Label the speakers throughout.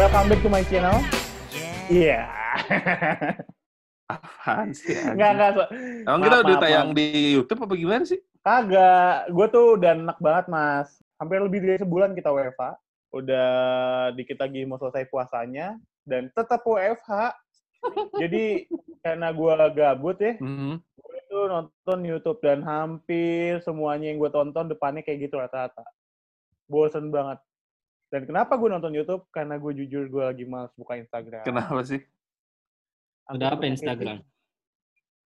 Speaker 1: Welcome back to my channel. Iya.
Speaker 2: Apaan sih?
Speaker 1: Enggak, enggak. so-
Speaker 2: Emang kita udah
Speaker 1: maaf,
Speaker 2: tayang
Speaker 1: maaf.
Speaker 2: di YouTube apa gimana sih?
Speaker 1: Kagak. Gue tuh udah enak banget, Mas. Hampir lebih dari sebulan kita WFH. Udah dikit lagi mau selesai puasanya. Dan tetap WFH. Jadi, karena gue gabut ya,
Speaker 2: Mhm.
Speaker 1: gue itu nonton YouTube. Dan hampir semuanya yang gue tonton depannya kayak gitu rata-rata. Bosen banget. Dan kenapa gue nonton YouTube? Karena gue jujur gue lagi males buka Instagram.
Speaker 2: Kenapa sih?
Speaker 3: Udah apa Instagram?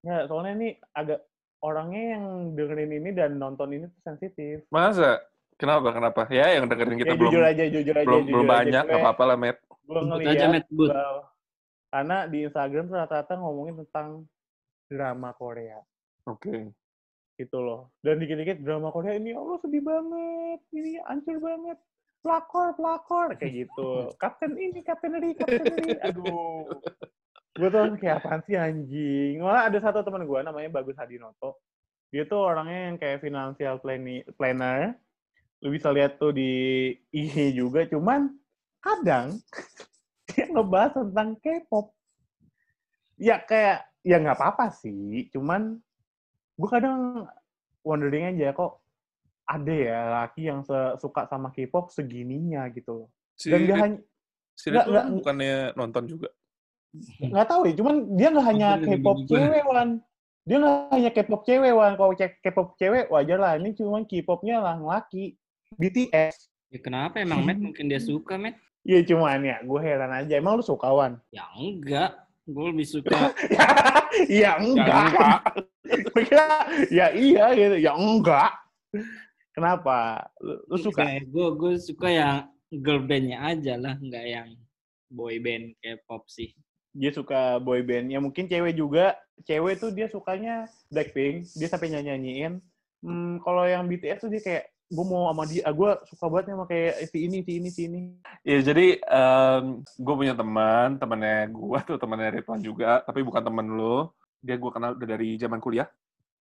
Speaker 1: Ya, soalnya ini agak orangnya yang dengerin ini dan nonton ini tuh sensitif.
Speaker 2: Masa? Kenapa? Kenapa? Ya, yang dengerin kita
Speaker 1: ya
Speaker 2: belum
Speaker 1: jujur aja, jujur aja,
Speaker 2: belum,
Speaker 1: jujur
Speaker 2: belum
Speaker 1: aja.
Speaker 2: banyak, nggak apa-apa lah, Matt.
Speaker 1: Gue
Speaker 3: Sebut
Speaker 1: ngeliat
Speaker 3: aja, Matt,
Speaker 1: karena di Instagram rata-rata ngomongin tentang drama Korea
Speaker 2: Oke.
Speaker 1: gitu loh. Dan dikit-dikit drama Korea ini, "Ya Allah sedih banget, ini hancur banget. Pelakor, pelakor, kayak gitu. Kapten ini, kapten ini, kapten ini. Aduh. Gue tuh kayak apaan sih anjing. Malah ada satu teman gue namanya Bagus Hadinoto. Dia tuh orangnya yang kayak financial planner. Lu bisa lihat tuh di IG juga. Cuman kadang dia ngebahas tentang K-pop. Ya kayak, ya nggak apa-apa sih. Cuman gue kadang wondering aja kok ada ya laki yang suka sama K-pop segininya gitu loh.
Speaker 2: Si,
Speaker 1: Dan gak hanya
Speaker 2: si Rit
Speaker 1: nggak-
Speaker 2: tuh bukannya nonton juga?
Speaker 1: nggak tahu ya, cuman dia nggak hanya K-pop
Speaker 3: juga.
Speaker 1: cewek wan. Dia nggak hanya K-pop cewek wan. Kalau cek K-pop cewek wajar lah. Ini cuman K-popnya lah laki. BTS.
Speaker 3: Ya kenapa emang Matt? Mungkin dia suka Matt?
Speaker 1: Iya cuman ya, gue heran aja. Emang lu suka wan?
Speaker 3: Ya enggak. Gue lebih suka
Speaker 1: ya enggak. Kira, ya iya gitu. Ya enggak. Kenapa? Lu, lu suka?
Speaker 3: Gue gue suka yang girl bandnya aja lah, nggak yang boy band K-pop sih.
Speaker 1: dia suka boy band. Ya mungkin cewek juga. Cewek tuh dia sukanya Blackpink. Dia sampai nyanyi-nyanyiin. Hmm, kalau yang BTS tuh dia kayak gue mau sama dia, gue suka banget sama kayak si ini, si ini, si ini.
Speaker 2: Ya, jadi gue punya teman, temannya gue tuh temannya Ridwan juga, tapi bukan teman lo. Dia gue kenal udah dari zaman kuliah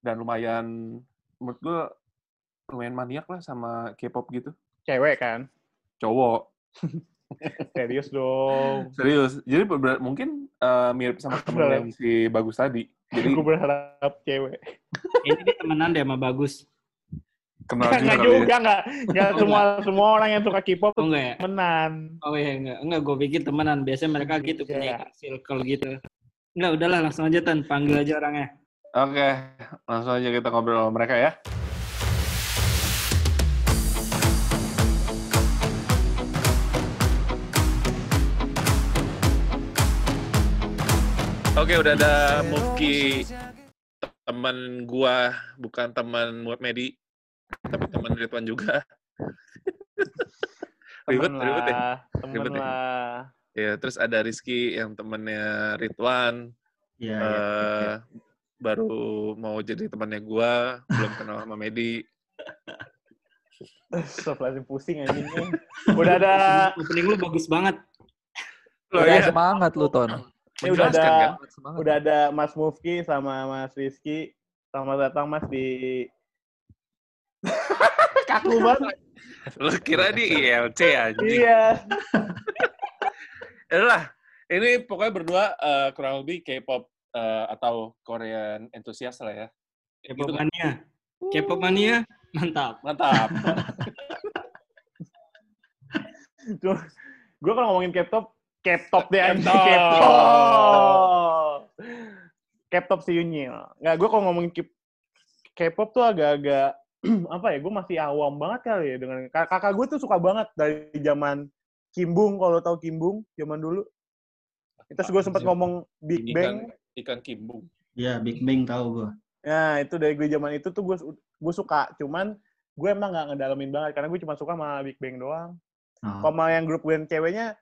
Speaker 2: dan lumayan menurut gue lumayan maniak lah sama K-pop gitu.
Speaker 1: Cewek kan?
Speaker 2: Cowok.
Speaker 1: Serius dong.
Speaker 2: Serius. Jadi ber- mungkin eh, mirip sama temen yang si Bagus tadi. Jadi
Speaker 1: gue berharap cewek.
Speaker 3: Ini dia temenan deh sama Bagus.
Speaker 2: kenal juga
Speaker 1: Enggak
Speaker 2: kali ya.
Speaker 1: juga, enggak. Enggak
Speaker 3: Oh,
Speaker 1: semua semua orang yang suka K-pop
Speaker 3: Oh enggak ya?
Speaker 1: temenan.
Speaker 3: Oh iya enggak. Enggak, gue pikir temenan. Biasanya mereka gitu
Speaker 1: Iya.
Speaker 3: punya circle gitu. Enggak, udahlah langsung aja Tan. Panggil aja orangnya.
Speaker 2: Oke, langsung aja kita ngobrol sama mereka ya. Oke, udah ada Mufki teman gua, bukan teman Muhammad Medi, tapi teman Ridwan juga. ribet,
Speaker 1: Temen
Speaker 2: ribet ya.
Speaker 1: lah, temen
Speaker 2: Ribet ya.
Speaker 1: lah.
Speaker 2: Ya, terus ada Rizky yang temennya Ridwan,
Speaker 4: Iya,
Speaker 2: eh
Speaker 4: iya.
Speaker 2: baru mau jadi temannya gua, belum kenal sama Medi.
Speaker 1: Stop lagi pusing anjing nih. Udah ada
Speaker 3: Opening lu bagus banget.
Speaker 2: Loh,
Speaker 1: Udah
Speaker 2: ya,
Speaker 5: semangat lu, Ton.
Speaker 1: Ini udah ada-
Speaker 2: kan?
Speaker 5: Semangat.
Speaker 1: udah ada Mas Mufki sama Mas Rizky. Selamat datang Mas di kaku banget.
Speaker 2: Lo kira di ILC anjing.
Speaker 1: Iya.
Speaker 2: Yalah, ini pokoknya berdua eh, kurang lebih K-pop eh, atau Korean enthusiast lah ya.
Speaker 3: K-pop
Speaker 2: Gitu kan?
Speaker 3: mania. K-pop mania. Mantap.
Speaker 2: Mantap.
Speaker 1: Gue kalau ngomongin K-pop, K-pop deh anjing.
Speaker 2: K-pop.
Speaker 1: K-pop. K-pop si Yunyil. Nggak, gue kalau ngomongin K-pop tuh agak-agak apa ya? Gue masih awam banget kali ya dengan kak- kakak gue tuh suka banget dari zaman Kimbung kalau tahu Kimbung zaman dulu. Terus gue sempat ngomong Big Bang.
Speaker 2: kan ikan kimbung.
Speaker 4: Iya, Big Bang tahu gua.
Speaker 1: Nah, itu dari gue zaman itu tuh gue gue suka, cuman gue emang nggak ngedalamin banget karena gue cuma suka sama Big Bang doang.
Speaker 4: Oh.
Speaker 1: Kalau sama yang grup band ceweknya,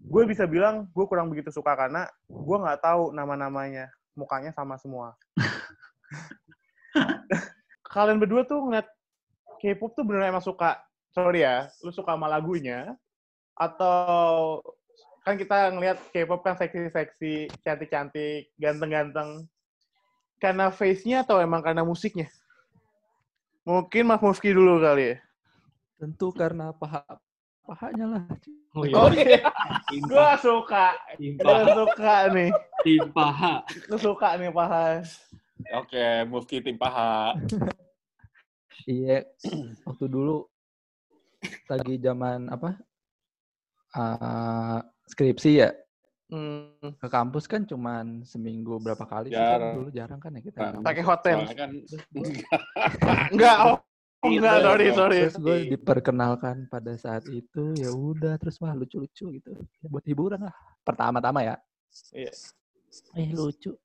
Speaker 1: gue bisa bilang gue kurang begitu suka karena gue nggak tahu nama-namanya, mukanya sama semua. Kalian berdua tuh ngeliat K-pop tuh bener emang suka, sorry ya, lu suka sama lagunya, atau kan kita ngeliat K-pop kan seksi-seksi, cantik-cantik, ganteng-ganteng, karena face-nya atau emang karena musiknya? Mungkin Mas Mufki dulu kali ya.
Speaker 5: Tentu karena paha pahanya lah.
Speaker 3: Oh
Speaker 1: Oh
Speaker 3: iya.
Speaker 1: iya, gue suka. Gue suka nih.
Speaker 3: timpa H.
Speaker 1: Gue suka nih paha.
Speaker 2: Oke, Mufki tim paha.
Speaker 5: Iya, waktu dulu lagi zaman apa? eh, skripsi ya.
Speaker 1: Hmm,
Speaker 5: Ke kampus kan cuman seminggu berapa kali sih kan
Speaker 2: Jarang.
Speaker 5: dulu jarang kan ya kita.
Speaker 2: Nah,
Speaker 1: pakai hotel.
Speaker 2: Kan
Speaker 1: Enggak, oh. Oh enggak,
Speaker 2: Gitu.
Speaker 1: sorry, sorry.
Speaker 5: Terus gue diperkenalkan pada saat itu ya udah terus wah lucu-lucu gitu. Ya, buat hiburan lah. Pertama-tama ya.
Speaker 1: Iya.
Speaker 5: Eh lucu.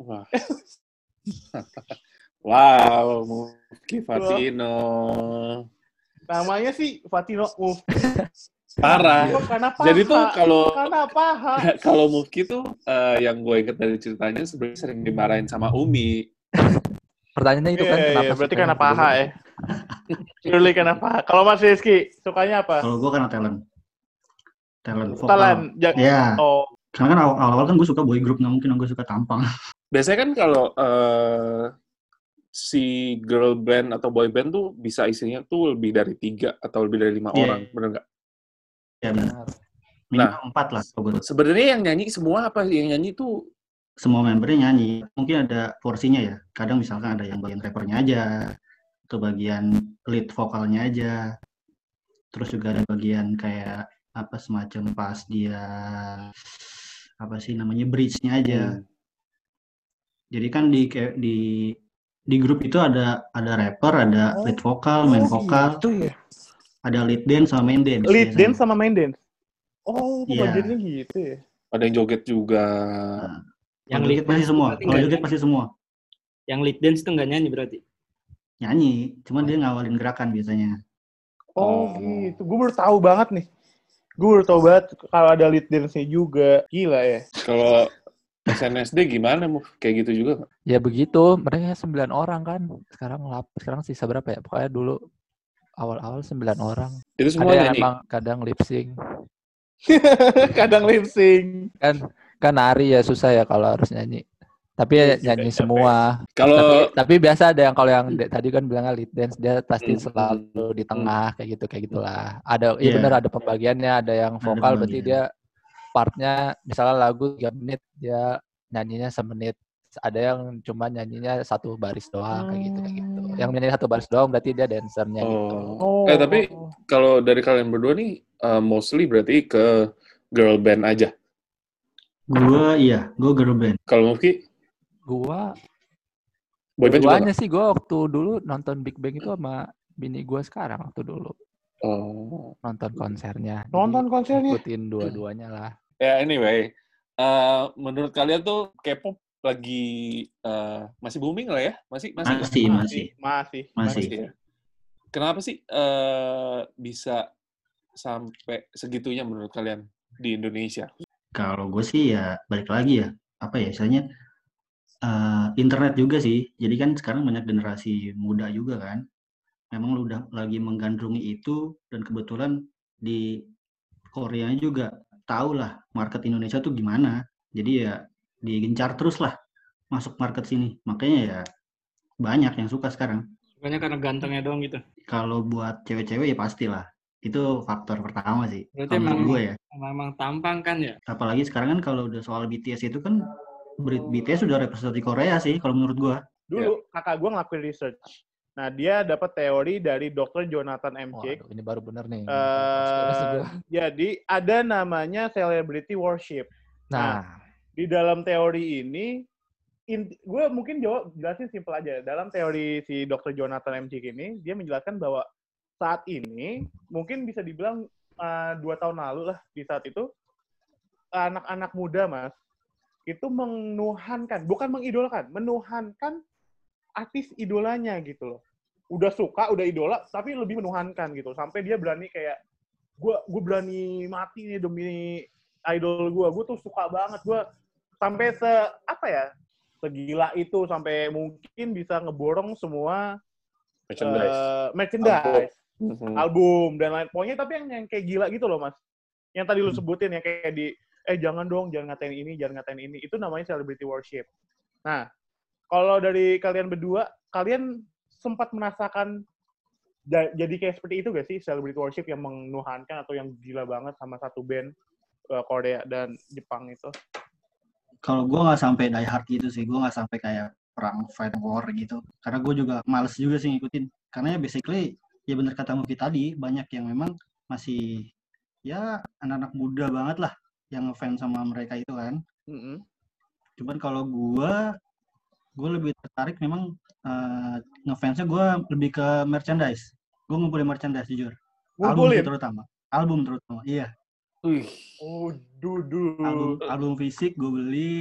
Speaker 2: Wah. wow, Mufki Fatino.
Speaker 1: Namanya sih Fatino Move.
Speaker 2: Parah.
Speaker 1: Karena paha.
Speaker 2: Jadi tuh kalau
Speaker 1: karena paha.
Speaker 2: kalau Mufki tuh eh, yang gue inget dari ceritanya sebenarnya sering dimarahin sama Umi.
Speaker 5: Pertanyaannya itu
Speaker 1: Iya,
Speaker 5: kan
Speaker 1: iya,
Speaker 5: kenapa
Speaker 1: berarti
Speaker 5: sukanya
Speaker 1: karena paha ya. Purely karena paha. Kalau Mas Rizky, sukanya apa?
Speaker 4: Kalau gue karena talent. Talent vokal.
Speaker 1: Talent.
Speaker 4: Ya,
Speaker 1: Oh,
Speaker 4: karena kan awal- awal-awal kan gue suka boy group, nggak mungkin gue suka tampang.
Speaker 2: Biasanya kan kalau eh, si girl band atau boy band tuh bisa isinya tuh lebih dari tiga atau lebih dari lima
Speaker 4: Iya.
Speaker 2: orang, bener nggak?
Speaker 4: Ya, benar.
Speaker 5: Benar.
Speaker 4: Minimal empat lah.
Speaker 2: Sebenarnya yang nyanyi semua apa yang nyanyi tuh
Speaker 4: Semua membernya nyanyi. Mungkin ada porsinya ya. Kadang misalkan ada yang bagian rappernya aja, atau bagian lead vokalnya aja. Terus juga ada bagian kayak apa semacam pas dia apa sih namanya bridge-nya aja.
Speaker 2: hmm,
Speaker 4: Jadi kan di di di grup itu ada ada rapper, ada
Speaker 1: Oh.
Speaker 4: lead vokal, main vokal,
Speaker 1: gitu ya.
Speaker 4: ada lead dance sama main dance.
Speaker 1: Lead
Speaker 4: biasanya.
Speaker 1: dance sama main dance. Oh,
Speaker 4: Iya.
Speaker 1: pembagiannya gitu ya.
Speaker 2: ada yang joget juga.
Speaker 3: Yang lead
Speaker 4: pasti semua. Kalau joget pasti semua.
Speaker 3: Yang lead dance tuh nggak nyanyi berarti.
Speaker 4: Nyanyi, cuman dia ngawalin gerakan biasanya.
Speaker 1: Oh,
Speaker 2: Oh.
Speaker 1: gitu. Gue baru tahu banget nih. Gue baru tahu banget kalau ada lead dance-nya juga. Gila ya.
Speaker 2: Kalau SNSD gimana, Muf? Kayak gitu juga?
Speaker 5: Ya begitu, mereka sembilan orang kan. Sekarang lap, sekarang sisa berapa ya? Pokoknya dulu awal-awal sembilan orang.
Speaker 2: Itu
Speaker 5: Ada
Speaker 2: semua
Speaker 5: yang
Speaker 2: nyanyi.
Speaker 5: emang kadang lip sync.
Speaker 1: Kadang lip sync.
Speaker 5: Kan kan nari ya susah ya kalau harus nyanyi. Tapi ya
Speaker 1: Iya
Speaker 5: nyanyi
Speaker 1: capek.
Speaker 5: semua.
Speaker 2: Kalau
Speaker 5: Tapi, tapi biasa ada yang kalau yang de- tadi kan bilangnya lead dance dia pasti
Speaker 2: Hmm.
Speaker 5: selalu di tengah kayak gitu kayak gitulah. Ada iya
Speaker 4: Iya.
Speaker 5: benar ada pembagiannya, ada yang
Speaker 4: Ada
Speaker 5: vokal berarti
Speaker 4: pembagian.
Speaker 5: dia partnya misalnya lagu 3 menit dia nyanyinya semenit. Ada yang cuma nyanyinya satu baris doang kayak gitu kayak gitu.
Speaker 1: Hmm.
Speaker 5: Yang nyanyi satu baris doang berarti dia dancernya gitu.
Speaker 2: Oh. Eh, tapi kalau dari kalian berdua nih eh, mostly berarti ke girl band aja.
Speaker 4: Gua iya, gua girl band.
Speaker 2: Kalau Mufki
Speaker 5: Gua
Speaker 2: boy band juga
Speaker 5: duanya sih gua waktu dulu nonton Big Bang itu sama bini gua sekarang waktu dulu
Speaker 2: Oh.
Speaker 5: nonton konsernya. Jadi
Speaker 1: Nonton konsernya.
Speaker 5: ikutin dua-duanya lah.
Speaker 2: Ya anyway, eh, menurut kalian tuh K-pop lagi eh, masih booming lah ya? Masih masih
Speaker 4: Masih, masih.
Speaker 1: Masih.
Speaker 4: Masih.
Speaker 2: Masih ya. Kenapa sih eh, bisa sampai segitunya menurut kalian di Indonesia?
Speaker 4: Kalau gue sih ya balik lagi ya, apa ya istilahnya eh, internet juga sih. Jadi kan sekarang banyak generasi muda juga kan. Memang lu udah lagi menggandrungi itu dan kebetulan di Korea juga tahu lah market Indonesia tuh gimana. Jadi ya digencar terus lah masuk market sini. Makanya ya banyak yang suka sekarang.
Speaker 3: Sukanya karena gantengnya doang gitu.
Speaker 4: Kalau buat cewek-cewek ya pastilah. Itu faktor pertama sih.
Speaker 3: Berarti
Speaker 4: Kalau menurut
Speaker 3: emang-
Speaker 4: gue ya.
Speaker 3: Memang tampang kan ya.
Speaker 4: apalagi sekarang kan kalau udah soal BTS itu kan BTS sudah representasi Korea sih kalau menurut gua.
Speaker 1: Dulu kakak gue ngelakuin research. Nah, dia dapat teori dari Dr. Jonathan M. Chick.
Speaker 5: Ini baru bener nih.
Speaker 1: Eh, jadi ada namanya celebrity worship.
Speaker 5: nah,
Speaker 1: Di dalam teori ini, gue mungkin jawab jelasin simpel aja. Dalam teori si Dr. Jonathan M. Chick ini, dia menjelaskan bahwa saat ini mungkin bisa dibilang eh, dua tahun lalu lah di saat itu anak-anak muda mas itu menuhankan, bukan mengidolakan, menuhankan artis idolanya gitu loh. Udah suka, udah idola, tapi lebih menuhankan gitu. Sampai dia berani kayak, gue gue berani mati nih demi idol gue. Gue tuh suka banget. Gue sampai se apa ya segila itu sampai mungkin bisa ngeborong semua
Speaker 2: Merchandise.
Speaker 1: eh, merchandise,
Speaker 2: Mhm.
Speaker 1: album dan lain. Pokoknya tapi yang yang kayak gila gitu loh mas. Yang tadi lu
Speaker 2: Hmm.
Speaker 1: sebutin yang kayak di eh jangan dong, jangan ngatain ini, jangan ngatain ini. Itu namanya celebrity worship. Nah, kalau dari kalian berdua, kalian sempat merasakan ja- jadi kayak seperti itu gak sih celebrity worship yang menuhankan atau yang gila banget sama satu band eh, Korea dan Jepang itu?
Speaker 4: Kalau gue nggak sampai die hard gitu sih, gue nggak sampai kayak perang fight war gitu. Karena gue juga males juga sih ngikutin. Karena ya basically ya bener kata Mufi tadi banyak yang memang masih ya anak-anak muda banget lah yang ngefans sama mereka itu kan.
Speaker 1: Mm-mm.
Speaker 4: Cuman kalau gue gue lebih tertarik memang eh, ngefansnya gue lebih ke merchandise. Gue ngumpulin merchandise jujur. Album
Speaker 1: Ngumpulin?
Speaker 4: sih terutama. Album terutama. Iya.
Speaker 2: Wih,
Speaker 1: Oh, dudu.
Speaker 4: Album album fisik gue beli,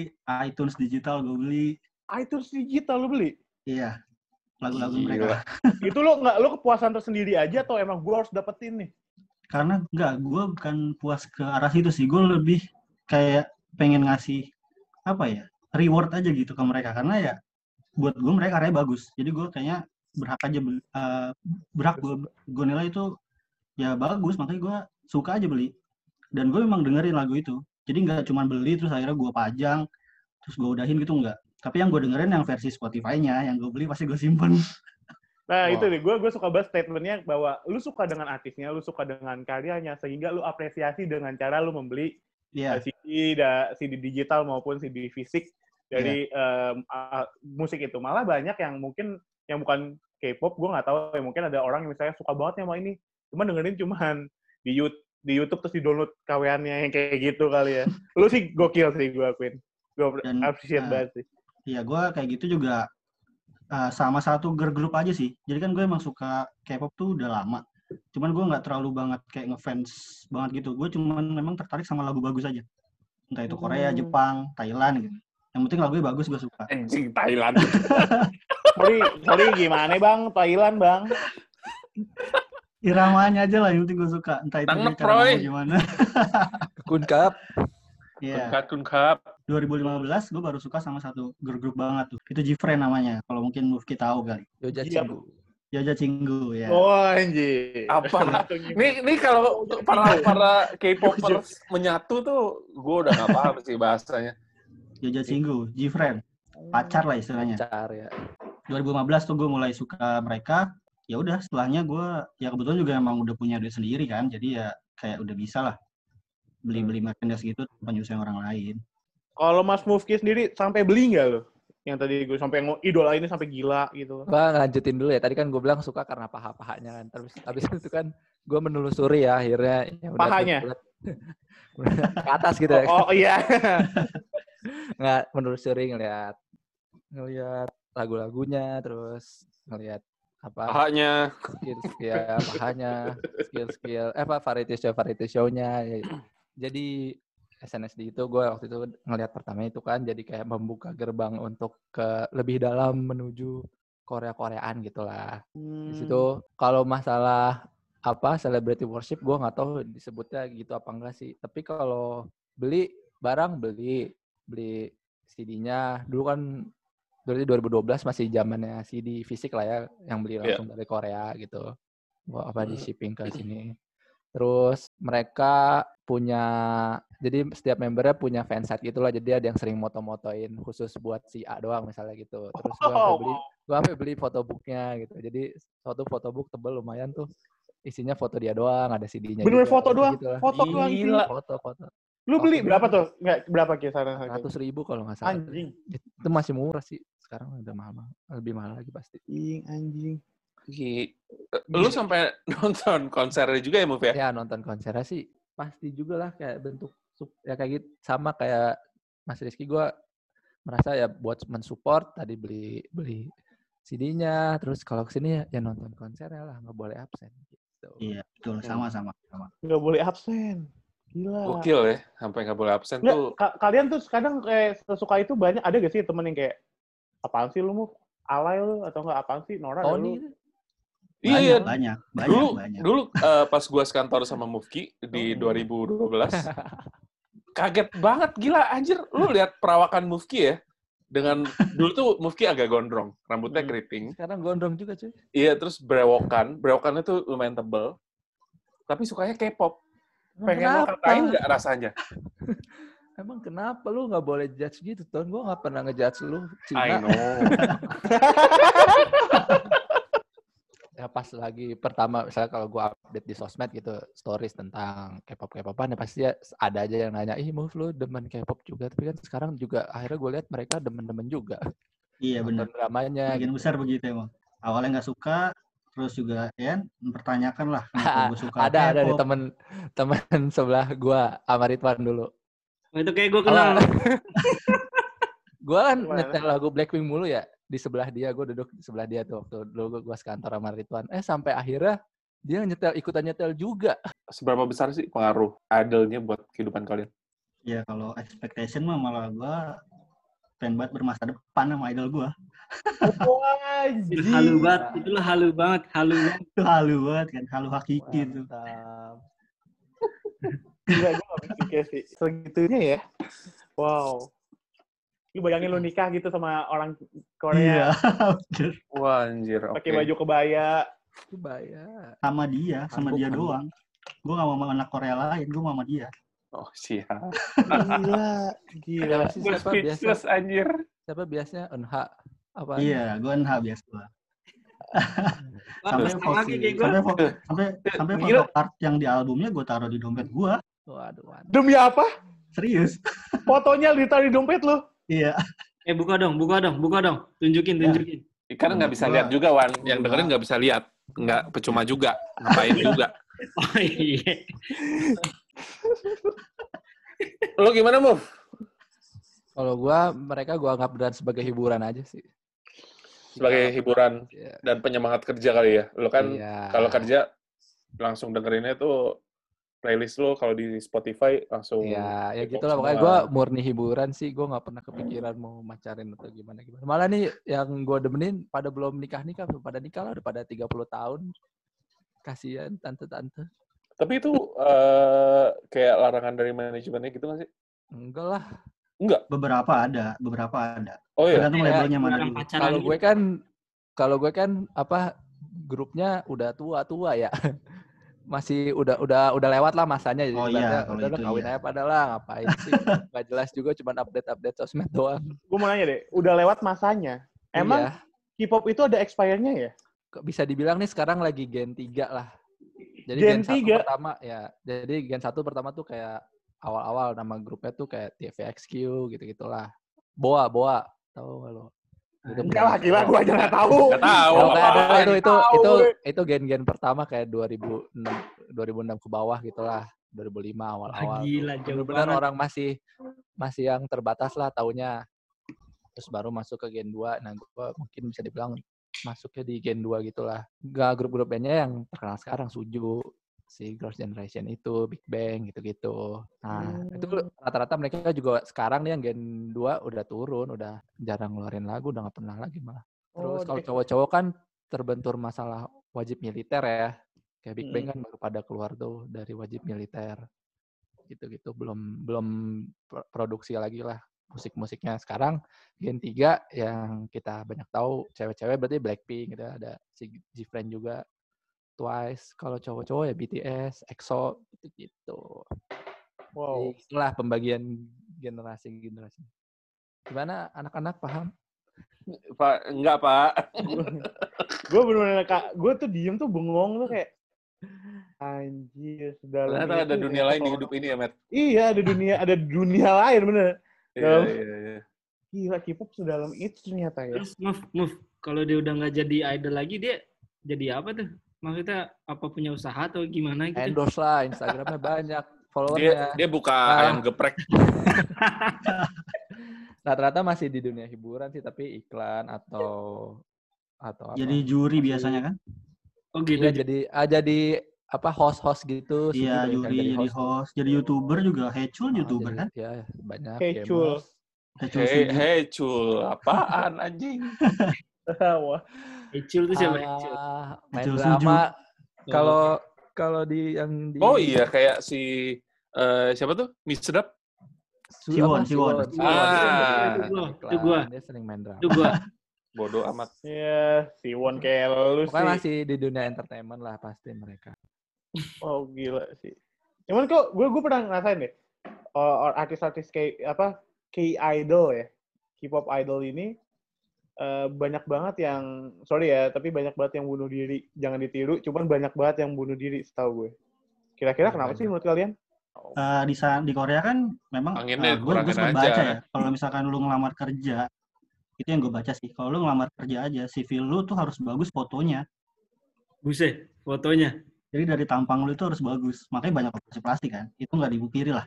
Speaker 4: iTunes digital gue beli.
Speaker 1: iTunes digital lu beli?
Speaker 4: Iya. Lagu-lagu mereka.
Speaker 1: itu lo nggak lo kepuasan tersendiri aja atau emang gue harus dapetin nih?
Speaker 4: Karena enggak, gue bukan puas ke arah situ sih. Gue lebih kayak pengen ngasih apa ya reward aja gitu ke mereka karena ya buat gue mereka karyanya bagus. Jadi gue kayaknya berhak aja beli, eh, berhak gue gue nilai itu ya bagus makanya gue suka aja beli dan gue memang dengerin lagu itu jadi nggak cuma beli terus akhirnya gue pajang terus gue udahin gitu enggak tapi yang gue dengerin yang versi Spotify-nya yang gue beli pasti gue simpen
Speaker 1: Nah
Speaker 2: Wah.
Speaker 1: itu nih, gue gue suka banget statementnya bahwa lu suka dengan artisnya, lu suka dengan karyanya, sehingga lu apresiasi dengan cara lu membeli
Speaker 4: Iya,
Speaker 1: eh, CD, da, CD digital maupun CD fisik dari em, a- musik itu. Malah banyak yang mungkin yang bukan K-pop, gue nggak tahu. Ya, mungkin ada orang yang misalnya suka banget sama ini, cuma dengerin cuman di YouTube, di YouTube terus di download kaweannya yang kayak gitu kali ya. Lu sih gokil sih gue akuin. Gue appreciate
Speaker 4: nah,
Speaker 1: banget sih.
Speaker 4: Iya, gue kayak gitu juga uh, sama satu girl group aja sih. Jadi kan gue emang suka K-pop tuh udah lama. Cuman gue nggak terlalu banget kayak ngefans banget gitu. Gue cuman memang tertarik sama lagu bagus aja. Entah itu Korea,
Speaker 1: Hmm.
Speaker 4: Jepang, Thailand gitu. Yang penting lagunya bagus gue suka.
Speaker 2: anjing Thailand.
Speaker 1: Sorry, sorry gimana bang? Thailand bang.
Speaker 4: Iramanya aja lah yang penting gue suka. Entah itu
Speaker 2: Tangan,
Speaker 4: gimana.
Speaker 5: Kun.
Speaker 4: Iya.
Speaker 2: Kunkap.
Speaker 4: 2015 gue baru suka sama satu girl group banget tuh. Itu Jifren namanya. Kalau mungkin Mufki tahu kali.
Speaker 5: Yoja
Speaker 1: Iya.
Speaker 5: Cinggu.
Speaker 4: Jaja Cinggu ya.
Speaker 1: Oh anjir.
Speaker 2: Apa? Nih, nih kalau untuk para para K-popers menyatu tuh, gue udah nggak paham sih bahasanya.
Speaker 4: Jaja Cinggu, Jifren. Pacar lah istilahnya.
Speaker 5: Pacar ya.
Speaker 4: 2015 tuh gue mulai suka mereka ya udah setelahnya gue ya kebetulan juga emang udah punya duit sendiri kan jadi ya kayak udah bisa lah beli beli merchandise gitu tanpa nyusahin orang lain
Speaker 1: Kalau Mas Mufki sendiri sampai beli nggak lo? Yang tadi gue sampai idola ini sampai gila gitu.
Speaker 5: Bang, lanjutin dulu ya. Tadi kan gue bilang suka karena paha-pahanya kan. Terus habis itu kan gue menelusuri ya akhirnya. Ya udah,
Speaker 1: Pahanya?
Speaker 5: ke atas gitu ya.
Speaker 1: Oh, oh iya.
Speaker 5: Nggak menelusuri ngeliat ngeliat lagu-lagunya terus ngeliat apa
Speaker 2: Pahanya.
Speaker 5: skill skill pahanya skill skill eh apa variety show variety show-nya Ya, jadi SNSD itu gue waktu itu ngelihat pertama itu kan jadi kayak membuka gerbang untuk ke lebih dalam menuju Korea Koreaan gitulah
Speaker 1: Hmm.
Speaker 5: di situ kalau masalah apa celebrity worship gue nggak tahu disebutnya gitu apa enggak sih. Tapi kalau beli barang beli beli CD-nya dulu kan berarti 2012 masih zamannya CD fisik lah ya yang beli
Speaker 2: Iya.
Speaker 5: langsung dari Korea gitu. Wah, apa di shipping ke sini terus mereka punya jadi setiap membernya punya fansite gitu lah jadi ada yang sering moto-motoin khusus buat si A doang misalnya gitu terus gue sampai beli gue sampai beli fotobooknya gitu jadi suatu fotobook tebel lumayan tuh isinya foto dia doang ada CD-nya
Speaker 1: Bener
Speaker 5: juga,
Speaker 1: foto
Speaker 5: gitu
Speaker 1: doang?
Speaker 5: lah.
Speaker 1: Foto doang
Speaker 2: Gila.
Speaker 5: foto foto
Speaker 1: Lu beli
Speaker 5: Oke.
Speaker 1: berapa tuh? Nggak, berapa kisaran harganya?
Speaker 5: ratus ribu kalau nggak salah
Speaker 1: Anjing.
Speaker 5: itu masih murah sih sekarang udah mahal mahal lebih mahal lagi pasti
Speaker 1: Anjing, anjing.
Speaker 2: Gi- Lu sampai nonton konsernya juga ya, Move ya?
Speaker 5: ya nonton konsernya sih pasti juga lah kayak bentuk ya kayak gitu sama kayak Mas Rizky gue merasa ya buat mensupport tadi beli beli CD-nya terus kalau ke sini ya, ya nonton konsernya lah nggak boleh absen gitu.
Speaker 4: iya betul sama sama sama
Speaker 1: Nggak boleh absen. Gila.
Speaker 2: Gokil ya, sampai nggak boleh absen
Speaker 1: Nggak,
Speaker 2: tuh.
Speaker 1: ka- kalian tuh kadang kayak sesuka itu banyak, ada gak sih temen yang kayak, apaan sih lu mau alay lu atau enggak apaan sih Nora
Speaker 5: Tony
Speaker 1: lu
Speaker 2: Iya,
Speaker 4: banyak banyak
Speaker 2: dulu
Speaker 4: banyak.
Speaker 2: dulu eh, pas gua sekantor sama Mufki di
Speaker 1: Oh.
Speaker 2: 2012 kaget banget gila anjir. Lu lihat perawakan Mufki ya? Dengan dulu tuh Mufki agak gondrong rambutnya
Speaker 1: Hmm.
Speaker 2: keriting.
Speaker 5: Sekarang gondrong juga cuy.
Speaker 2: Iya terus brewokan brewokannya tuh lumayan tebel tapi sukanya K-pop. Pengen lo katain nggak rasanya?
Speaker 5: Emang kenapa lu nggak boleh judge gitu, Ton? Gue nggak pernah ngejudge lu
Speaker 2: I
Speaker 5: Cina.
Speaker 2: know.
Speaker 5: Ya pas lagi pertama misalnya kalau gua update di sosmed gitu stories tentang K-pop K-popan ya pasti ya ada aja yang nanya ih move lu demen K-pop juga tapi kan sekarang juga akhirnya gue lihat mereka demen-demen juga
Speaker 4: Iya benar.
Speaker 5: dramanya
Speaker 4: Bagian
Speaker 5: gitu.
Speaker 4: besar begitu emang. Awalnya nggak suka, terus juga ya mempertanyakan lah kenapa gue suka
Speaker 5: ada ada nih
Speaker 4: K-pop.
Speaker 5: temen temen sebelah gua sama Ridwan dulu
Speaker 3: Oh, itu kayak gue kenal.
Speaker 5: gue kan nyetel lagu Blackpink mulu ya di sebelah dia gue duduk di sebelah dia tuh waktu dulu gue sekantor sama Ridwan eh sampai akhirnya dia nyetel ikutan nyetel juga
Speaker 2: Seberapa besar sih pengaruh idolnya buat kehidupan kalian?
Speaker 4: Ya kalau expectation mah malah gue pengen banget bermasa depan sama idol gue.
Speaker 1: Wah,
Speaker 3: Itu halu banget. Itulah halu banget. Halu banget.
Speaker 4: Itu halu banget kan, halu hakiki itu.
Speaker 1: Gila, gue gak pikir sih. Segitunya ya. Wow. Lu bayangin lu nikah gitu sama orang Korea.
Speaker 4: bener.
Speaker 2: Wah anjir, oke.
Speaker 1: Pakai baju kebaya.
Speaker 5: itu bayar
Speaker 4: sama dia, sama
Speaker 5: Hanbok,
Speaker 4: dia
Speaker 5: hanbok.
Speaker 4: doang. Gue gak mau sama anak Korea lain, gue mau sama dia.
Speaker 2: Oh siap.
Speaker 1: Gila. Gila.
Speaker 2: Gue
Speaker 5: siapa biasa
Speaker 2: speechless anjir.
Speaker 5: siapa biasanya Eunha apa
Speaker 4: Iya, gue NH biasa gue.
Speaker 3: Wah,
Speaker 4: Sampai foto,
Speaker 3: gue.
Speaker 4: sampai foto, sampai sampai foto
Speaker 2: Gila.
Speaker 4: art yang di albumnya gue taruh di dompet gue.
Speaker 5: waduh waduh
Speaker 1: Demi apa?
Speaker 4: Serius?
Speaker 1: Fotonya ditaruh di dompet lu.
Speaker 4: Iya.
Speaker 3: Eh buka dong, buka dong, buka dong. Tunjukin,
Speaker 4: Ya.
Speaker 3: tunjukin.
Speaker 2: Karena nggak bisa lihat juga, Wan. Yang dengerin nggak bisa lihat. Nggak percuma juga. Ngapain juga.
Speaker 3: Oh iya.
Speaker 2: Lo gimana, Move?
Speaker 5: kalau gua mereka gua anggap dan sebagai hiburan aja sih
Speaker 2: Sebagai hiburan
Speaker 5: Iya.
Speaker 2: dan penyemangat kerja kali ya. Lo kan
Speaker 5: Iya.
Speaker 2: kalau kerja langsung dengerinnya tuh playlist lo kalau di Spotify langsung
Speaker 5: Ya, ya
Speaker 2: K-pop
Speaker 5: gitu lah. Pokoknya gue murni hiburan sih. Gue nggak pernah kepikiran mau macarin atau gimana gimana. Malah nih yang gue demenin pada belum nikah nikah, pada nikah lah udah pada 30 tahun. Kasihan tante-tante.
Speaker 2: Tapi itu eh, kayak larangan dari manajemennya gitu nggak sih?
Speaker 5: Enggak lah.
Speaker 2: Enggak.
Speaker 4: Beberapa ada, beberapa ada.
Speaker 2: Oh iya.
Speaker 4: Tergantung
Speaker 5: Iya,
Speaker 4: labelnya mana
Speaker 5: Kalau
Speaker 3: gitu.
Speaker 5: gue kan, kalau gue kan apa grupnya udah tua-tua ya. Masih udah udah udah lewat lah masanya. Jadi
Speaker 4: Oh iya,
Speaker 5: udah lah,
Speaker 4: itu
Speaker 5: kawin
Speaker 4: iya.
Speaker 5: aja pada lah. Ngapain sih? Gak jelas juga cuman update-update sosmed doang.
Speaker 1: Gue mau nanya deh, udah lewat masanya. Emang
Speaker 5: Iya.
Speaker 1: K-pop itu ada expirednya ya?
Speaker 5: Kok bisa dibilang nih sekarang lagi gen 3 lah. Jadi
Speaker 1: Gen
Speaker 5: gen, satu
Speaker 1: 3?
Speaker 5: pertama ya. Jadi gen 1 pertama tuh kayak awal-awal nama grupnya tuh kayak TVXQ gitu-gitulah. Boa, Boa. Tahu nggak lo?
Speaker 1: Enggak lah, gila gue aja nggak tahu.
Speaker 2: Nggak tahu.
Speaker 5: Ada.
Speaker 2: apaan.
Speaker 5: itu itu itu
Speaker 1: gue.
Speaker 5: itu gen-gen pertama kayak 2006 2006 ke bawah gitulah. 2005 awal-awal.
Speaker 3: Ah, gila, jauh
Speaker 5: Bener-bener
Speaker 3: banget.
Speaker 5: orang masih masih yang terbatas lah taunya. Terus baru masuk ke gen 2. Nah, gua mungkin bisa dibilang masuknya di gen 2 gitulah. Gak grup-grup bandnya yang terkenal sekarang Suju, si Girls' Generation itu, Big Bang gitu-gitu. Nah, itu
Speaker 1: Hmm.
Speaker 5: rata-rata mereka juga sekarang nih yang gen 2 udah turun, udah jarang ngeluarin lagu, udah nggak pernah lagi malah. Terus
Speaker 1: Oh,
Speaker 5: kalau cowok-cowok kan terbentur masalah wajib militer ya. Kayak Big Bang
Speaker 1: Mm.
Speaker 5: kan baru pada keluar tuh dari wajib militer. Gitu-gitu belum belum pro- produksi lagi lah musik-musiknya. Sekarang Gen 3 yang kita banyak tahu cewek-cewek berarti Blackpink gitu ada si Jifren juga Twice. Kalau cowok-cowok ya BTS, EXO gitu-gitu.
Speaker 1: Wow.
Speaker 5: Itulah pembagian generasi-generasi. Gimana anak-anak paham?
Speaker 2: Pak, enggak, Pak.
Speaker 1: gue bener-bener kak, gue tuh diem tuh bengong tuh kayak anjir sedalam
Speaker 2: Ternyata ada dunia
Speaker 1: ya,
Speaker 2: lain di hidup ini ya, Matt.
Speaker 1: Iya ada dunia ada dunia lain bener.
Speaker 2: Iya, iya, iya.
Speaker 1: Gila K-pop sedalam itu ternyata ya.
Speaker 3: Terus move, move. Kalau dia udah nggak jadi idol lagi, dia jadi apa tuh? Maksudnya apa punya usaha atau gimana gitu?
Speaker 5: Endorse lah, Instagramnya banyak,
Speaker 2: Dia
Speaker 5: followernya.
Speaker 2: dia buka
Speaker 5: Ah.
Speaker 2: ayam geprek.
Speaker 5: Rata-rata masih di dunia hiburan sih, tapi iklan atau atau apa?
Speaker 4: Jadi juri biasanya kan?
Speaker 3: Oh gitu.
Speaker 5: Iya, jadi ah, jadi apa host-host gitu.
Speaker 4: Iya, juri jadi host, jadi
Speaker 5: gitu.
Speaker 4: YouTuber juga. Hecul
Speaker 5: Ah,
Speaker 4: YouTuber
Speaker 5: jadi-
Speaker 4: kan?
Speaker 5: Ya, banyak.
Speaker 1: Hey.
Speaker 4: Hecul
Speaker 2: Hei,
Speaker 4: Sugi.
Speaker 2: hei, cul. Apaan, anjing?
Speaker 1: Wah.
Speaker 3: Ecil tuh siapa Ecil?
Speaker 5: Ah, main
Speaker 4: Ecil
Speaker 5: drama. Kalau kalau di yang di
Speaker 2: Oh iya, kayak si eh, siapa tuh? Misdap?
Speaker 4: Siwon? Siwon.
Speaker 5: Siwon,
Speaker 2: Ah.
Speaker 5: Siwon.
Speaker 3: Itu gua.
Speaker 5: Dia sering main drama.
Speaker 3: Itu gua.
Speaker 2: Bodoh amat.
Speaker 1: Ya, si Won kayak lu
Speaker 5: Pokoknya
Speaker 1: sih.
Speaker 5: masih di dunia entertainment lah pasti mereka.
Speaker 1: Oh gila sih. Cuman kok gue gue pernah ngerasain deh. Oh, artis-artis kayak apa K idol ya, K-pop idol ini eh, banyak banget yang sorry ya, tapi banyak banget yang bunuh diri. Jangan ditiru, cuman banyak banget yang bunuh diri setahu gue. Kira-kira
Speaker 5: Iya,
Speaker 1: kenapa sih menurut kalian?
Speaker 4: Eh, di di Korea kan memang
Speaker 2: Anginnya
Speaker 4: eh, gue gue sempat
Speaker 2: aja.
Speaker 4: baca ya kalau misalkan lu ngelamar kerja itu yang gue baca sih kalau lu ngelamar kerja aja CV lu tuh harus bagus fotonya
Speaker 3: Buset, fotonya.
Speaker 4: jadi dari tampang lu itu harus bagus makanya banyak operasi plastik kan itu nggak dipungkiri lah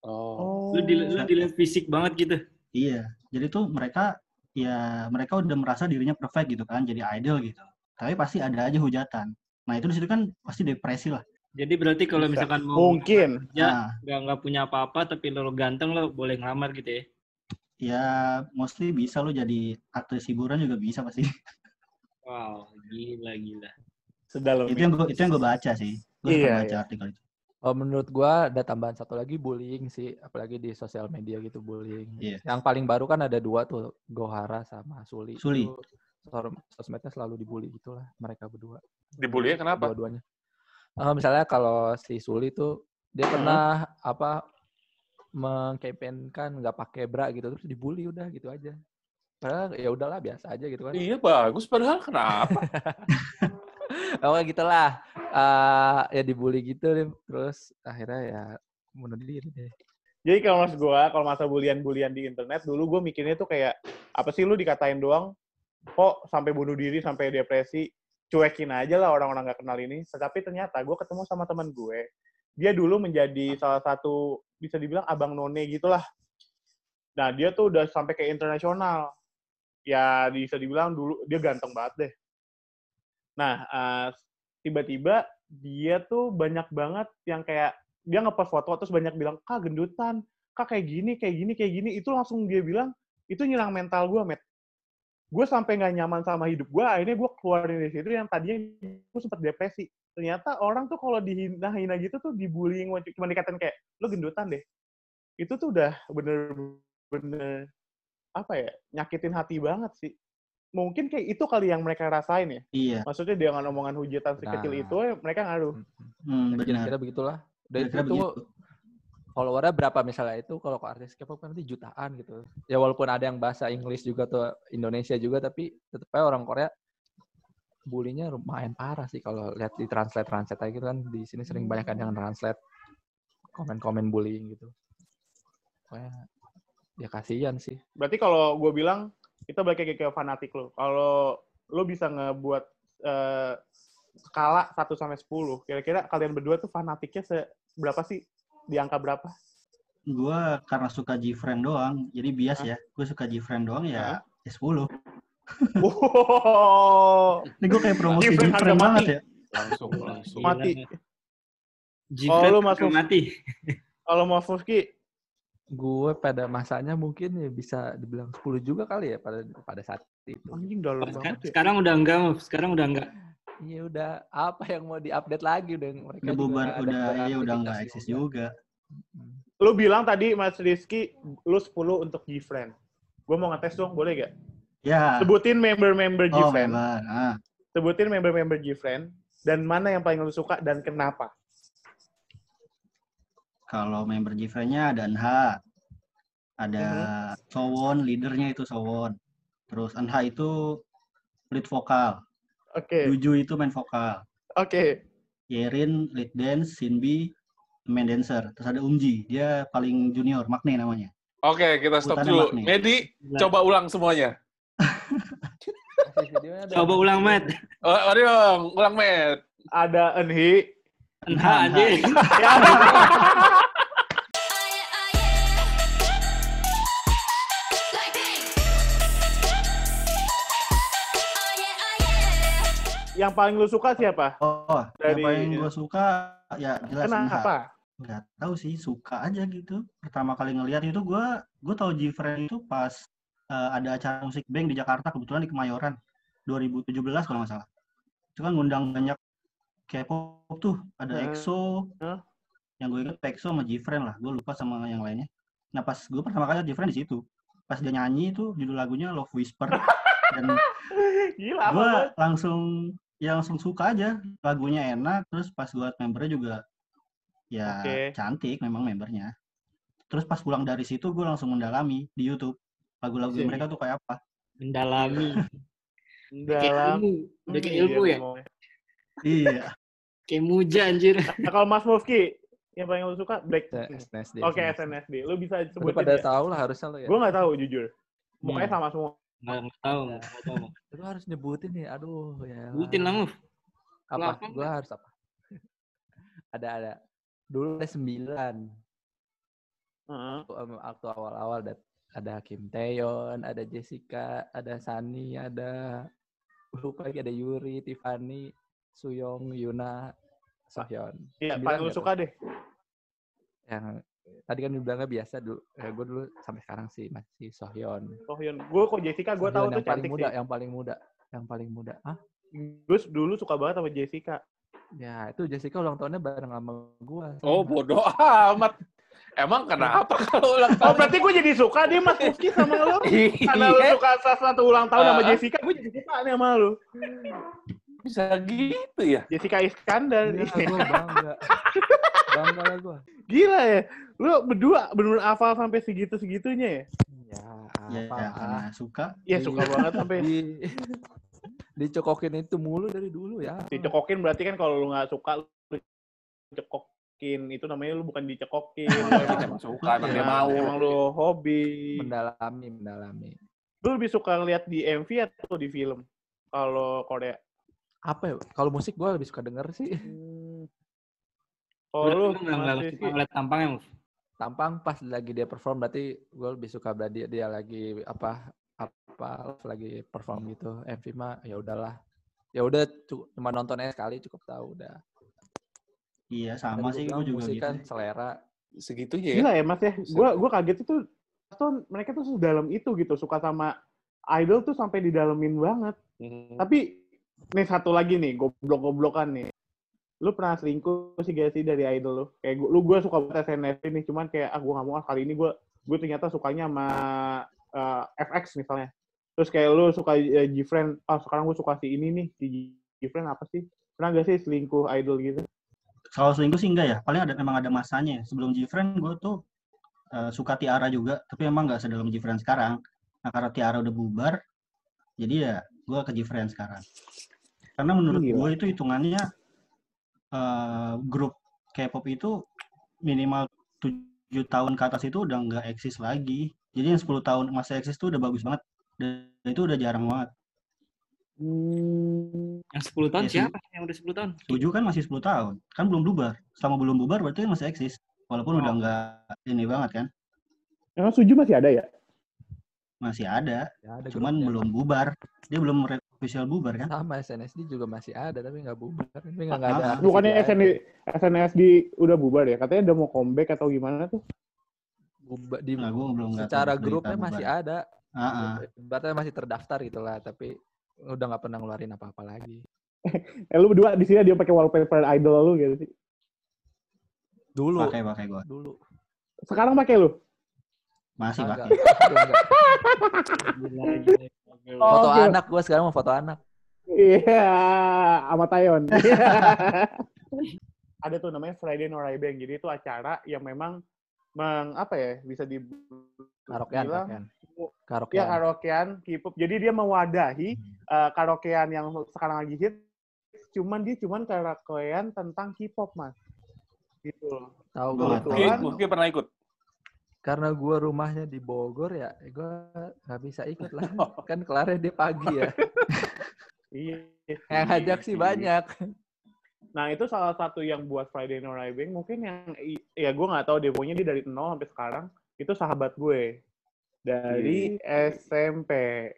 Speaker 2: Oh.
Speaker 3: Lu, di, lu dilihat fisik banget gitu.
Speaker 4: iya jadi tuh mereka ya mereka udah merasa dirinya perfect gitu kan jadi idol gitu tapi pasti ada aja hujatan nah itu di situ kan pasti depresi lah
Speaker 3: Jadi berarti kalau misalkan mau
Speaker 1: Mungkin.
Speaker 4: nah
Speaker 3: nggak nggak punya apa-apa tapi lo ganteng lo boleh ngelamar gitu ya.
Speaker 4: ya mostly bisa lu jadi aktris hiburan juga bisa pasti
Speaker 3: Wow, gila gila.
Speaker 1: Sedalam
Speaker 4: itu yang gue itu yang gue baca sih gue
Speaker 1: Iya,
Speaker 4: baca
Speaker 1: iya.
Speaker 4: artikel itu
Speaker 5: Oh, menurut gua ada tambahan satu lagi bullying sih, apalagi di sosial media gitu bullying.
Speaker 4: Iya.
Speaker 5: Yang paling baru kan ada dua tuh, Gohara sama Suli.
Speaker 4: Suli.
Speaker 5: Itu sos- Sosmednya selalu dibully gitulah mereka berdua.
Speaker 2: Dibully kenapa?
Speaker 5: Dua-duanya. Eh, misalnya kalau si Suli tuh dia pernah apa mengkampanyekan nggak pakai bra gitu terus dibully udah gitu aja. Padahal ya udahlah biasa aja gitu kan.
Speaker 2: Iya bagus, padahal kenapa?
Speaker 5: Oh gitulah. Eh ya dibully gitu deh. Terus akhirnya ya bunuh diri deh.
Speaker 1: Jadi kalau mas gue, kalau masa bulian-bulian di internet, dulu gue mikirnya tuh kayak, apa sih lu dikatain doang, kok sampai bunuh diri, sampai depresi, cuekin aja lah orang-orang gak kenal ini. Tetapi ternyata gue ketemu sama teman gue, dia dulu menjadi salah satu, bisa dibilang abang none gitulah. Nah, dia tuh udah sampai ke internasional. Ya, bisa dibilang dulu, dia ganteng banget deh. Nah, eh, tiba-tiba dia tuh banyak banget yang kayak dia ngepost foto terus banyak bilang kak gendutan. Kak kayak gini kayak gini kayak gini. Itu langsung dia bilang itu nyerang mental gue met. Gue sampai nggak nyaman sama hidup gue akhirnya gue keluar dari situ yang tadinya gue sempat depresi. Ternyata orang tuh kalau dihina-hina gitu tuh dibullying cuma dikatain kayak lo gendutan deh. Itu tuh udah bener-bener apa ya nyakitin hati banget sih mungkin kayak itu kali yang mereka rasain ya
Speaker 4: iya
Speaker 1: maksudnya dengan omongan hujatan sekecil
Speaker 5: Nah.
Speaker 1: itu eh, mereka ngaruh
Speaker 4: hmm,
Speaker 5: Ya,
Speaker 4: benar
Speaker 5: Kira-kira begitulah. Dan
Speaker 4: Kira-kira
Speaker 5: itu
Speaker 4: begitu.
Speaker 5: followernya berapa misalnya itu kalau ke artis K-pop kan nanti jutaan gitu. Ya walaupun ada yang bahasa Inggris juga tuh Indonesia juga tapi tetep aja orang Korea bulinya lumayan parah sih kalau lihat di translate translate aja gitu kan di sini sering banyak kan yang translate komen-komen bullying gitu. Pokoknya ya kasihan sih.
Speaker 1: Berarti kalau gue bilang kita balik lagi ke fanatik lo. Kalau lo bisa ngebuat eh, skala 1 sampai 10, kira-kira kalian berdua tuh fanatiknya se berapa sih? Di angka berapa?
Speaker 4: gue karena suka Gfriend doang jadi bias ya gue suka Gfriend doang ya ya 10
Speaker 1: Wow.
Speaker 4: ini gue kayak promosi
Speaker 1: Gfriend
Speaker 4: Gfriend
Speaker 1: mati.
Speaker 4: banget ya
Speaker 2: Langsung, langsung.
Speaker 1: Mati.
Speaker 3: Jifret
Speaker 1: Oh, lu
Speaker 3: harga
Speaker 1: masuk-
Speaker 3: mati.
Speaker 1: Kalau mau Fuski,
Speaker 5: Gue pada masanya mungkin ya bisa dibilang 10 juga kali ya pada pada saat itu.
Speaker 1: anjing dalam banget ya.
Speaker 3: Sekarang udah enggak, sekarang udah enggak.
Speaker 5: Iya udah apa yang mau diupdate lagi udah mereka
Speaker 4: udah
Speaker 5: juga
Speaker 4: bubar
Speaker 5: ada
Speaker 4: udah
Speaker 5: beberapa
Speaker 4: ya udah nggak
Speaker 5: aplikasi
Speaker 4: eksis juga
Speaker 5: Hmm.
Speaker 1: Lu bilang tadi Mas Rizky, lu 10 untuk Gfriend. Gue mau ngetes dong, boleh gak?
Speaker 4: ya
Speaker 1: Sebutin member-member
Speaker 4: oh
Speaker 1: Gfriend.
Speaker 4: member ah
Speaker 1: Sebutin member-member Gfriend. Dan mana yang paling lu suka dan kenapa?
Speaker 4: Kalau member Gfriend-nya ada Nha ada
Speaker 1: Mhm.
Speaker 4: Sowon leadernya itu Sowon terus Nha itu lead vokal
Speaker 1: Oke,
Speaker 4: Juju itu main vokal
Speaker 1: oke.
Speaker 4: Yerin lead dance Sinbi main dancer terus ada Umji dia paling junior Magne namanya
Speaker 2: Oke, kita stop
Speaker 4: Urutannya
Speaker 2: dulu.
Speaker 4: Magni.
Speaker 2: Medi,
Speaker 3: Gila.
Speaker 2: coba ulang semuanya.
Speaker 3: Coba ulang, Matt.
Speaker 2: Oh, mari dong, ulang, Met.
Speaker 1: Ada Enhi.
Speaker 3: Nah, aja.
Speaker 1: Yang paling lu suka siapa?
Speaker 4: oh
Speaker 1: Dari-
Speaker 4: yang paling gue suka ya jelas
Speaker 1: Kenapa?
Speaker 4: nggak tahu sih suka aja gitu pertama kali ngeliat itu gue gue tahu Gfriend itu pas eh, ada acara musik bank di Jakarta kebetulan di Kemayoran 2017 kalau nggak salah itu kan ngundang banyak K-pop tuh ada
Speaker 1: Heeh.
Speaker 4: EXO
Speaker 1: Heeh.
Speaker 4: yang gue inget EXO sama Gfriend lah gue lupa sama yang lainnya nah pas gue pertama kali Gfriend di situ pas dia nyanyi itu judul lagunya Love Whisper dan
Speaker 1: Gila
Speaker 4: gue langsung ya langsung suka aja lagunya enak terus pas gue liat membernya juga ya
Speaker 1: Oke.
Speaker 4: cantik memang membernya terus pas pulang dari situ gue langsung mendalami di YouTube lagu-lagu
Speaker 1: Sih.
Speaker 4: mereka tuh kayak apa
Speaker 3: Mendalami.
Speaker 1: Dalam
Speaker 3: ilmu. Udah kayak ilmu ya?
Speaker 4: Iya.
Speaker 3: Kayak muja anjir.
Speaker 1: Nah, kalau Mas Mufki, yang paling lu suka Black.
Speaker 5: SNSD.
Speaker 1: Oke, SNSD. Lu bisa sebutin
Speaker 5: pada
Speaker 1: ya?
Speaker 5: tahu lah harusnya lo ya.
Speaker 1: Gue nggak tahu jujur. Mukanya
Speaker 3: Hmm.
Speaker 1: sama semua.
Speaker 3: Nggak nggak tahu. nggak tahu.
Speaker 5: Lu harus nyebutin nih. Aduh ya.
Speaker 3: Sebutin lah, Muf.
Speaker 5: Apa?
Speaker 3: Apa?
Speaker 5: Gua harus apa? ada ada. Dulu ada sembilan.
Speaker 1: Heeh.
Speaker 5: Waktu waktu awal-awal ada ada Kim Taeyeon, ada Jessica, ada Sunny, ada lupa lagi ada Yuri, Tiffany, Suyong, Yuna, Sohyun.
Speaker 1: Iya, paling lu
Speaker 5: nggak
Speaker 1: suka deh.
Speaker 5: Yang tadi kan dibilangnya biasa dulu. Eh, gue dulu sampai sekarang sih masih Sohyun.
Speaker 1: Sohyun. Gue kok Jessica gue tahu tuh
Speaker 5: yang paling
Speaker 1: cantik
Speaker 5: muda,
Speaker 1: sih.
Speaker 5: yang paling muda, yang paling muda. Ah,
Speaker 1: Gue dulu suka banget sama Jessica.
Speaker 5: ya itu Jessica ulang tahunnya bareng sama gua.
Speaker 2: Oh, bodoh amat. Emang kenapa kalau ulang
Speaker 1: Oh
Speaker 2: tahun?
Speaker 1: berarti gue jadi suka dia Mas Mufki sama lu. Karena lu
Speaker 2: Iya,
Speaker 1: suka salah satu ulang tahun sama
Speaker 2: Ah.
Speaker 1: Jessica, gue jadi suka nih sama lu.
Speaker 2: bisa gitu ya?
Speaker 1: Jessica Iskandar.
Speaker 5: Iya, gua bangga. bangga lah gua.
Speaker 1: Gila ya. Lu berdua bener hafal sampai segitu-segitunya ya?
Speaker 5: Ya,
Speaker 4: Ya,
Speaker 5: apa?
Speaker 4: ya, karena suka.
Speaker 1: Iya suka banget sampai
Speaker 5: Di, dicokokin itu mulu dari dulu ya.
Speaker 1: dicekokin berarti kan kalau lu nggak suka lu cekokin itu namanya lu bukan dicekokin.
Speaker 2: Dia emang suka, emang dia mau.
Speaker 1: Emang lu hobi.
Speaker 5: Mendalami, mendalami.
Speaker 1: Lu lebih suka ngeliat di MV atau di film? Kalau Korea.
Speaker 5: Apa ya? Kalau musik gua lebih suka denger sih.
Speaker 1: Hmm. Kalau lu
Speaker 3: nggak ngeliat tampangnya, Muf.
Speaker 5: Tampang pas lagi dia perform berarti gue lebih suka berarti dia lagi apa apa lagi perform gitu. MV mah ya udahlah. Ya udah cu- cuma nontonnya sekali cukup tahu udah.
Speaker 4: Iya,
Speaker 5: Tadi
Speaker 4: sama
Speaker 5: gua
Speaker 4: sih gue juga
Speaker 5: musik
Speaker 4: gitu.
Speaker 5: kan selera.
Speaker 2: Segitunya ya?
Speaker 1: Gila ya mas ya. Gua gua kaget itu tuh mereka tuh sedalam itu gitu suka sama idol tuh sampai didalemin banget.
Speaker 2: Hmm.
Speaker 1: Tapi nih satu lagi nih goblok-goblokan nih. Lu pernah selingkuh sih gak sih dari idol lu? Kayak gua, lu gue suka banget SNSD nih, cuman kayak ah gue gak mau ah, kali ini gue gue ternyata sukanya sama eh, FX misalnya. Terus kayak lu suka uh, Gfriend, ah sekarang gue suka si ini nih, si Gfriend apa sih? Pernah gak sih selingkuh idol gitu?
Speaker 4: Kalau selingkuh sih enggak ya. Paling ada memang ada masanya. Sebelum Gfriend gue tuh eh, suka Tiara juga, tapi emang nggak sedalam Gfriend sekarang. Nah karena Tiara udah bubar, jadi ya gue ke Gfriend sekarang. Karena menurut
Speaker 1: Gila.
Speaker 4: gue itu hitungannya eh, grup K-pop itu minimal 7 tahun ke atas itu udah nggak eksis lagi. Jadi yang 10 tahun masa eksis itu udah bagus banget. Dan itu udah jarang banget.
Speaker 1: Hmm.
Speaker 3: Yang 10 tahun
Speaker 4: sih.
Speaker 3: siapa yang udah 10 tahun?
Speaker 4: 7 kan masih 10 tahun. Kan belum bubar. Selama belum bubar berarti kan masih eksis. Walaupun udah
Speaker 3: Oh.
Speaker 4: nggak ini banget kan.
Speaker 1: Emang Suju masih ada ya?
Speaker 4: Masih ada.
Speaker 5: Ya ada
Speaker 4: Cuman
Speaker 5: grupnya.
Speaker 4: belum bubar. Dia belum re- official bubar kan.
Speaker 5: sama SNSD juga masih ada tapi nggak bubar. Tapi nggak
Speaker 4: Ah,
Speaker 5: nggak ada.
Speaker 4: ah.
Speaker 5: artis
Speaker 1: Bukannya
Speaker 5: itu
Speaker 1: SN,
Speaker 5: aja.
Speaker 1: SNSD udah bubar ya? Katanya udah mau comeback atau gimana tuh?
Speaker 5: Bubar- di
Speaker 4: Nah, belum
Speaker 5: secara grupnya
Speaker 4: bubar.
Speaker 5: masih ada.
Speaker 4: Ah, ah.
Speaker 5: Berarti masih terdaftar gitu lah, tapi udah nggak pernah ngeluarin apa-apa lagi.
Speaker 1: Eh lu berdua di sini dia pakai wallpaper idol lu gitu sih.
Speaker 5: Dulu,
Speaker 4: Pakai pakai gue.
Speaker 5: dulu.
Speaker 1: Sekarang pakai lu?
Speaker 4: Masih pakai.
Speaker 5: Foto
Speaker 1: Oke.
Speaker 5: anak gua sekarang mau foto anak.
Speaker 1: Iya, sama Tayon. Ada tuh namanya Friday No Bang. Jadi itu acara yang memang meng, apa ya bisa di
Speaker 5: Karaokean,
Speaker 1: bilang
Speaker 5: karaokean.
Speaker 1: ya
Speaker 5: Karaokean.
Speaker 1: K-pop. Jadi dia mewadahi eh, karaokean yang sekarang lagi hit. Cuman dia cuman karaokean tentang K-pop mas. Gitu. loh.
Speaker 5: Tahu
Speaker 1: Kebetulan-
Speaker 2: mungkin pernah ikut.
Speaker 5: Karena gua rumahnya di Bogor ya, gua nggak bisa ikut lah. Kan kelarnya dia pagi ya.
Speaker 1: Iya.
Speaker 5: Yang ngajak sih banyak.
Speaker 1: Nah itu salah satu yang buat Friday No Bang mungkin yang ya gue nggak tahu demonya dia dari nol sampai sekarang itu sahabat gue dari SMP.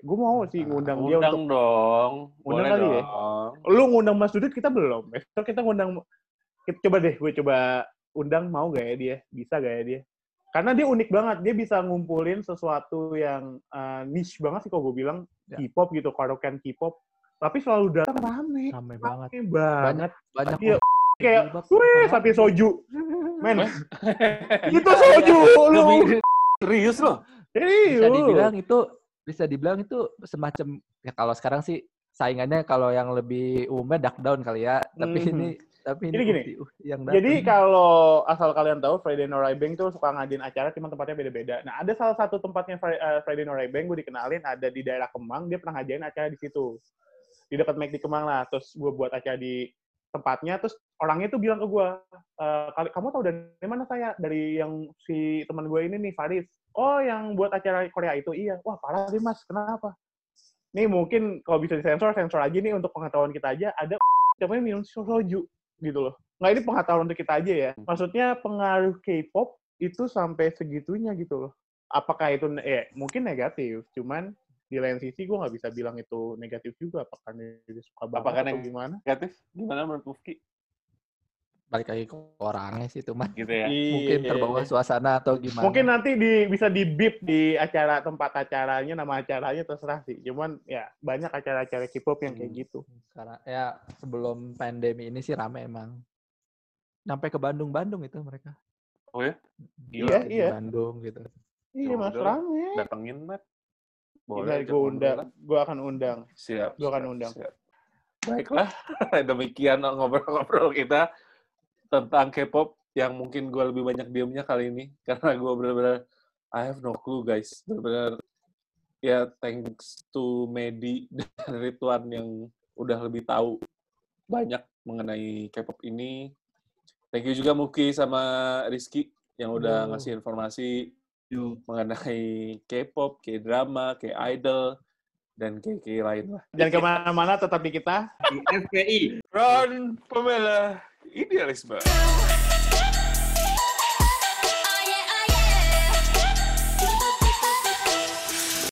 Speaker 1: Gue mau sih ngundang dia
Speaker 2: Undang
Speaker 1: untuk
Speaker 2: dong.
Speaker 1: Undang
Speaker 2: Boleh
Speaker 1: kali ya?
Speaker 2: dong.
Speaker 1: lu ngundang Mas Dudut kita belum. Besok kita ngundang kita coba deh gue coba undang mau gak ya dia? Bisa gak ya dia? Karena dia unik banget, dia bisa ngumpulin sesuatu yang uh, niche banget sih kalau gue bilang
Speaker 5: Ya.
Speaker 1: K-pop gitu, karaokean K-pop. Tapi selalu datang rame,
Speaker 5: Rame banget.
Speaker 1: rame banget.
Speaker 5: Banyak
Speaker 1: Iya,
Speaker 5: kok.
Speaker 1: kayak, Wih, sapi soju. Men, itu soju lu.
Speaker 2: Serius loh.
Speaker 5: bisa
Speaker 1: Serius.
Speaker 5: dibilang itu bisa dibilang itu semacam ya kalau sekarang sih saingannya kalau yang lebih umumnya duck down kali ya tapi
Speaker 1: Mhm.
Speaker 5: ini Tapi ini
Speaker 1: Jadi gini,
Speaker 5: uh, yang
Speaker 1: Jadi kalau asal kalian tahu, Friday No Bang tuh suka ngadain acara, cuma tempatnya beda-beda. Nah, ada salah satu tempatnya eh, Friday No Bang, gue dikenalin ada di daerah Kemang, dia pernah ngadain acara di situ. Di dekat McD Kemang lah. Terus gue buat acara di tempatnya, terus orangnya tuh bilang ke gue, "Eh, kali kamu tahu dari mana saya? Dari yang si teman gue ini nih, Faris. Oh, yang buat acara Korea itu? Iya. Wah, parah deh mas, kenapa? Nih mungkin kalau bisa disensor, sensor aja nih untuk pengetahuan kita aja, ada namanya minum soju gitu loh. Nggak ini pengetahuan untuk kita aja ya. Maksudnya pengaruh K-pop itu sampai segitunya gitu loh. Apakah itu eh mungkin negatif, cuman di lain sisi gue nggak bisa bilang itu negatif juga. Apakah dia suka banget
Speaker 2: Apakah
Speaker 1: atau gimana?
Speaker 2: Negatif? Gimana menurut Mufki?
Speaker 5: Balik lagi ke orangnya sih itu mah.
Speaker 2: Gitu ya.
Speaker 5: Mungkin
Speaker 1: Iya.
Speaker 5: terbawa suasana atau gimana.
Speaker 1: Mungkin nanti di, bisa di beep di acara tempat acaranya, nama acaranya terserah sih. Cuman ya banyak acara-acara K-pop yang kayak
Speaker 2: Hmm.
Speaker 1: gitu.
Speaker 5: Karena ya sebelum pandemi ini sih rame emang. Sampai ke Bandung-Bandung itu mereka.
Speaker 2: Oh ya?
Speaker 1: Iya,
Speaker 5: Di
Speaker 1: iya.
Speaker 5: Bandung gitu.
Speaker 1: Iya
Speaker 2: Ya
Speaker 1: mas, rame.
Speaker 2: Datengin, Matt.
Speaker 1: Boleh, gue undang. Gue akan undang.
Speaker 2: Siap.
Speaker 1: Gua akan undang.
Speaker 2: siap. Baiklah, demikian ngobrol-ngobrol kita tentang K-pop yang mungkin gue lebih banyak diemnya kali ini karena gue benar-benar I have no clue guys, benar-benar ya thanks to Medi dan Ridwan yang udah lebih tahu banyak mengenai K-pop ini. Thank you juga Muki sama Rizky yang udah
Speaker 5: Yo.
Speaker 2: ngasih informasi
Speaker 4: Yuk.
Speaker 2: mengenai K-pop, K-drama, K-idol, dan K-K lain lah.
Speaker 1: Jangan ke mana-mana, tetap di kita.
Speaker 4: Di FPI.
Speaker 2: Ron pembela idealisme.